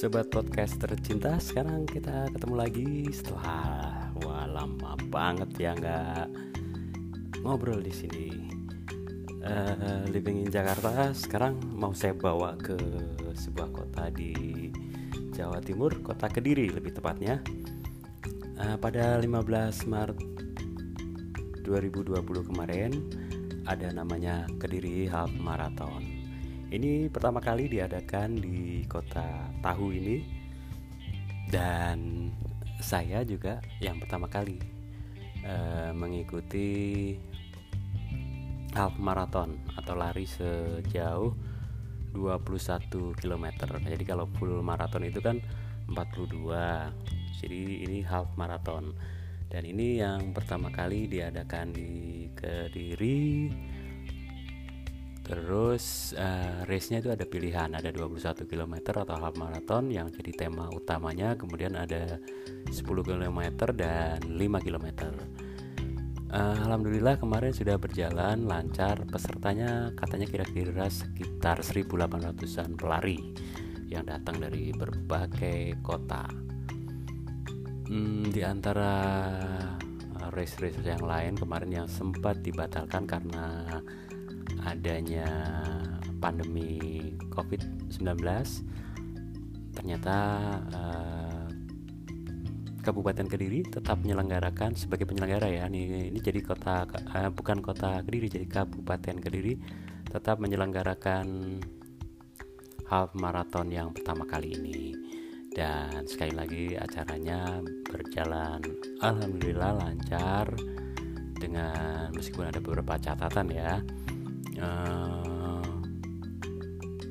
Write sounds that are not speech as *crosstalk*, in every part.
Sobat podcast tercinta Sekarang kita ketemu lagi setelah Wah lama banget ya nggak ngobrol di sini. Uh, Living in Jakarta Sekarang mau saya bawa ke sebuah kota di Jawa Timur Kota Kediri lebih tepatnya. Uh, Pada 15 Maret 2020 kemarin Ada namanya Kediri Half Marathon ini pertama kali diadakan di kota Tahu ini dan saya juga yang pertama kali uh, mengikuti half marathon atau lari sejauh 21 km. Jadi kalau full marathon itu kan 42. Jadi ini half marathon. Dan ini yang pertama kali diadakan di Kediri Terus uh, race-nya itu ada pilihan, ada 21 km atau half marathon yang jadi tema utamanya, kemudian ada 10 km dan 5 km. Uh, Alhamdulillah kemarin sudah berjalan lancar, pesertanya katanya kira-kira sekitar 1800-an pelari yang datang dari berbagai kota. Hmm, di antara race-race yang lain kemarin yang sempat dibatalkan karena adanya pandemi COVID-19 ternyata uh, Kabupaten Kediri tetap menyelenggarakan sebagai penyelenggara ya. Ini, ini jadi kota uh, bukan kota Kediri jadi Kabupaten Kediri tetap menyelenggarakan half marathon yang pertama kali ini. Dan sekali lagi acaranya berjalan alhamdulillah lancar dengan meskipun ada beberapa catatan ya uh,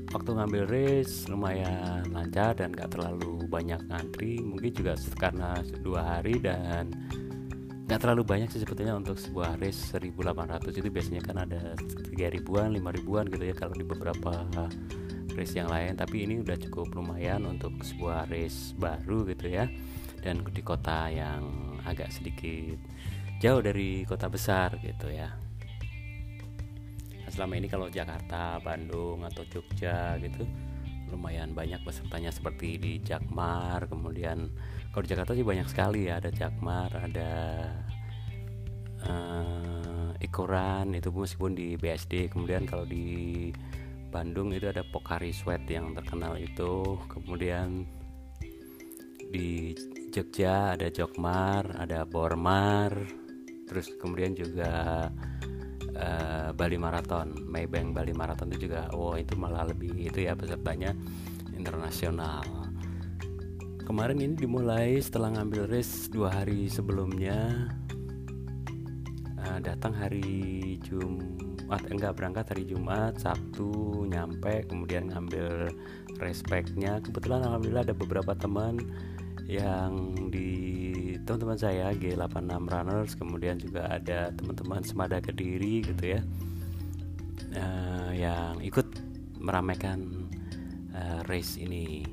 waktu ngambil race lumayan lancar dan gak terlalu banyak ngantri mungkin juga karena dua hari dan gak terlalu banyak sih sebetulnya untuk sebuah race 1800 itu biasanya kan ada 3 ribuan 5 ribuan gitu ya kalau di beberapa race yang lain. Tapi ini udah cukup lumayan untuk sebuah race baru gitu ya. Dan di kota yang agak sedikit jauh dari kota besar gitu ya selama ini kalau Jakarta, Bandung atau Jogja gitu lumayan banyak pesertanya seperti di Jakmar kemudian kalau di Jakarta sih banyak sekali ya ada Jakmar ada uh, Ikoran itu meskipun di BSD kemudian kalau di Bandung itu ada Pokari Sweat yang terkenal itu kemudian di Jogja ada Jokmar ada Bormar terus kemudian juga uh, Bali Marathon Maybank Bali Marathon itu juga wow itu malah lebih itu ya pesertanya internasional. Kemarin ini dimulai setelah ngambil race dua hari sebelumnya. Uh, datang hari Jumat enggak berangkat hari Jumat Sabtu nyampe kemudian ngambil respectnya kebetulan alhamdulillah ada beberapa teman yang di teman-teman saya G86 Runners kemudian juga ada teman-teman Semada Kediri gitu ya. Uh, yang ikut meramaikan uh, race ini.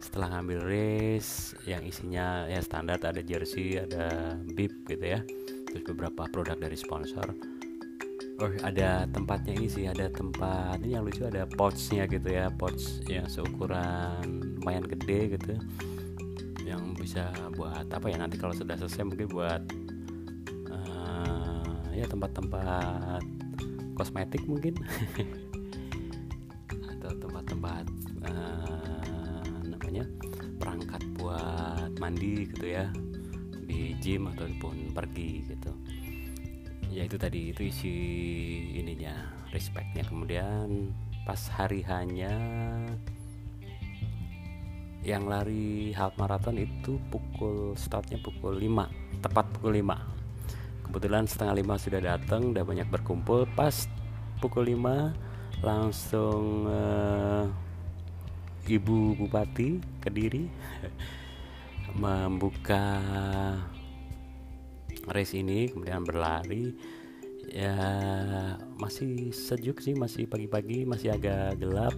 Setelah ngambil race yang isinya ya standar ada jersey ada bib gitu ya. Terus beberapa produk dari sponsor. Oh ada tempatnya ini sih ada tempat ini yang lucu ada pouchnya gitu ya. Pouch yang seukuran lumayan gede gitu yang bisa buat apa ya nanti kalau sudah selesai mungkin buat uh, ya tempat-tempat kosmetik mungkin. *laughs* Atau tempat-tempat uh, namanya perangkat buat mandi gitu ya. Di gym ataupun pergi gitu. Ya itu tadi itu isi ininya respectnya. Kemudian pas hari hanya yang lari half marathon itu pukul startnya pukul 5 tepat pukul 5 kebetulan setengah lima sudah datang udah banyak berkumpul. Pas pukul 5 langsung uh, ibu bupati kediri *laughs* membuka race ini kemudian berlari. Ya masih sejuk sih masih pagi-pagi masih agak gelap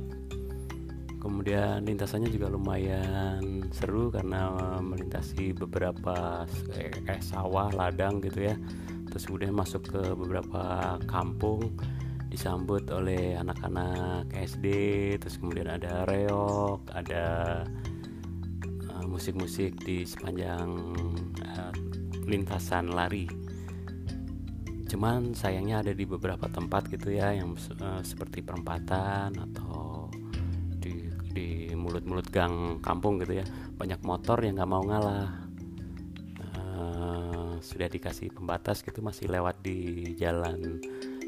kemudian lintasannya juga lumayan seru karena melintasi beberapa kayak sawah ladang gitu ya. Terus kemudian masuk ke beberapa kampung disambut oleh anak-anak SD terus kemudian ada reok ada musik-musik di sepanjang uh, lintasan lari. Cuman sayangnya ada di beberapa tempat gitu ya yang uh, seperti perempatan atau di mulut-mulut gang kampung gitu ya. Banyak motor yang nggak mau ngalah. Uh, sudah dikasih pembatas gitu masih lewat di jalan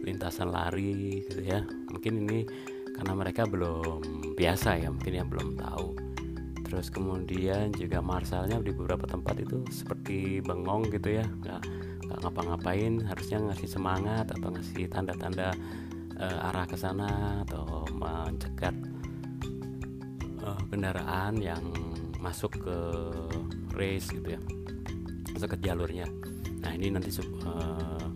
lintasan lari gitu ya. Mungkin ini karena mereka belum biasa ya mungkin yang belum tahu. Terus kemudian juga marsalnya di beberapa tempat itu seperti bengong gitu ya. Nggak nggak ngapa-ngapain harusnya ngasih semangat atau ngasih tanda-tanda uh, arah ke sana atau mencegat uh, kendaraan yang masuk ke race gitu ya. Masuk ke jalurnya. Nah ini nanti uh,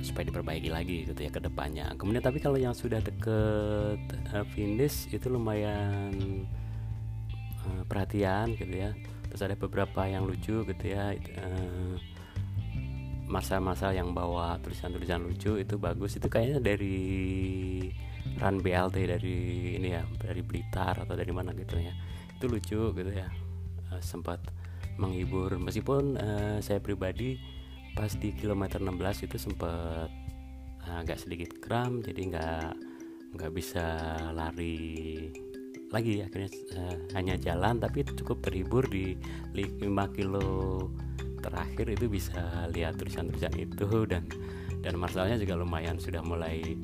supaya diperbaiki lagi gitu ya ke depannya. Kemudian tapi kalau yang sudah deket uh, finish itu lumayan uh, perhatian gitu ya. Terus ada beberapa yang lucu gitu ya uh, masa-masa yang bawa tulisan-tulisan lucu itu bagus. Itu kayaknya dari Run BLT dari ini ya dari Blitar atau dari mana gitu ya. Itu lucu gitu ya. Uh, sempat menghibur. Meskipun uh, saya pribadi pas di kilometer 16 itu sempat uh, agak sedikit kram jadi nggak nggak bisa lari lagi. Akhirnya uh, hanya jalan tapi cukup terhibur di 5 kilo terakhir itu bisa lihat tulisan-tulisan itu. Dan dan masalahnya juga lumayan sudah mulai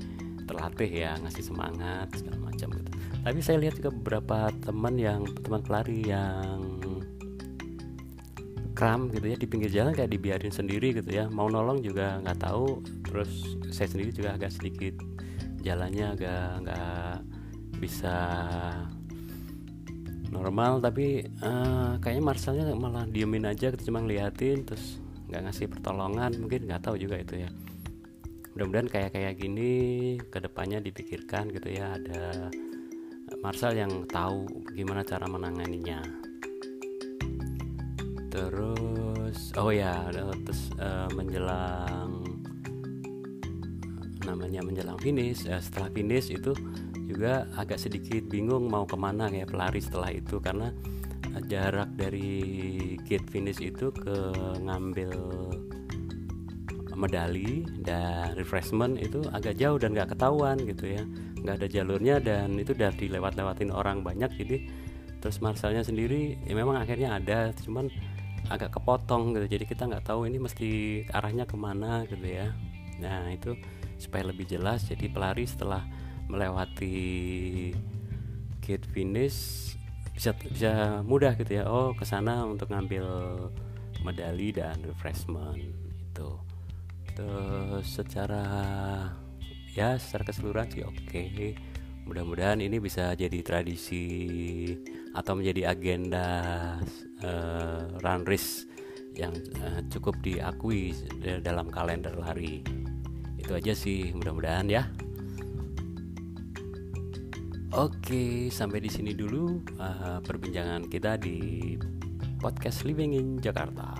terlatih ya ngasih semangat segala macam gitu. Tapi saya lihat juga beberapa teman yang teman pelari yang kram gitu ya di pinggir jalan kayak dibiarin sendiri gitu ya. Mau nolong juga nggak tahu terus saya sendiri juga agak sedikit jalannya agak nggak bisa normal tapi uh, kayaknya Marcelnya malah diemin aja gitu cuma ngeliatin terus nggak ngasih pertolongan mungkin nggak tahu juga itu ya mudah-mudahan kayak kayak gini ke depannya dipikirkan gitu ya. Ada Marcel yang tahu gimana cara menanganinya. Terus oh ya terus uh, menjelang namanya menjelang finish uh, setelah finish itu juga agak sedikit bingung mau ke mana ya pelari setelah itu. Karena jarak dari gate finish itu ke ngambil medali dan refreshment itu agak jauh dan nggak ketahuan gitu ya. Nggak ada jalurnya dan itu udah dilewat-lewatin orang banyak jadi terus Marcelnya sendiri ya memang akhirnya ada cuman agak kepotong gitu. Jadi kita nggak tahu ini mesti arahnya ke mana gitu ya. Nah itu supaya lebih jelas. Jadi pelari setelah melewati gate finish bisa bisa mudah gitu ya. Oh ke sana untuk ngambil medali dan refreshment itu terus secara ya secara keseluruhan sih oke okay. mudah-mudahan ini bisa jadi tradisi atau menjadi agenda uh, run race yang uh, cukup diakui dalam kalender lari itu aja sih mudah-mudahan ya Oke, sampai di sini dulu uh, perbincangan kita di podcast Living in Jakarta.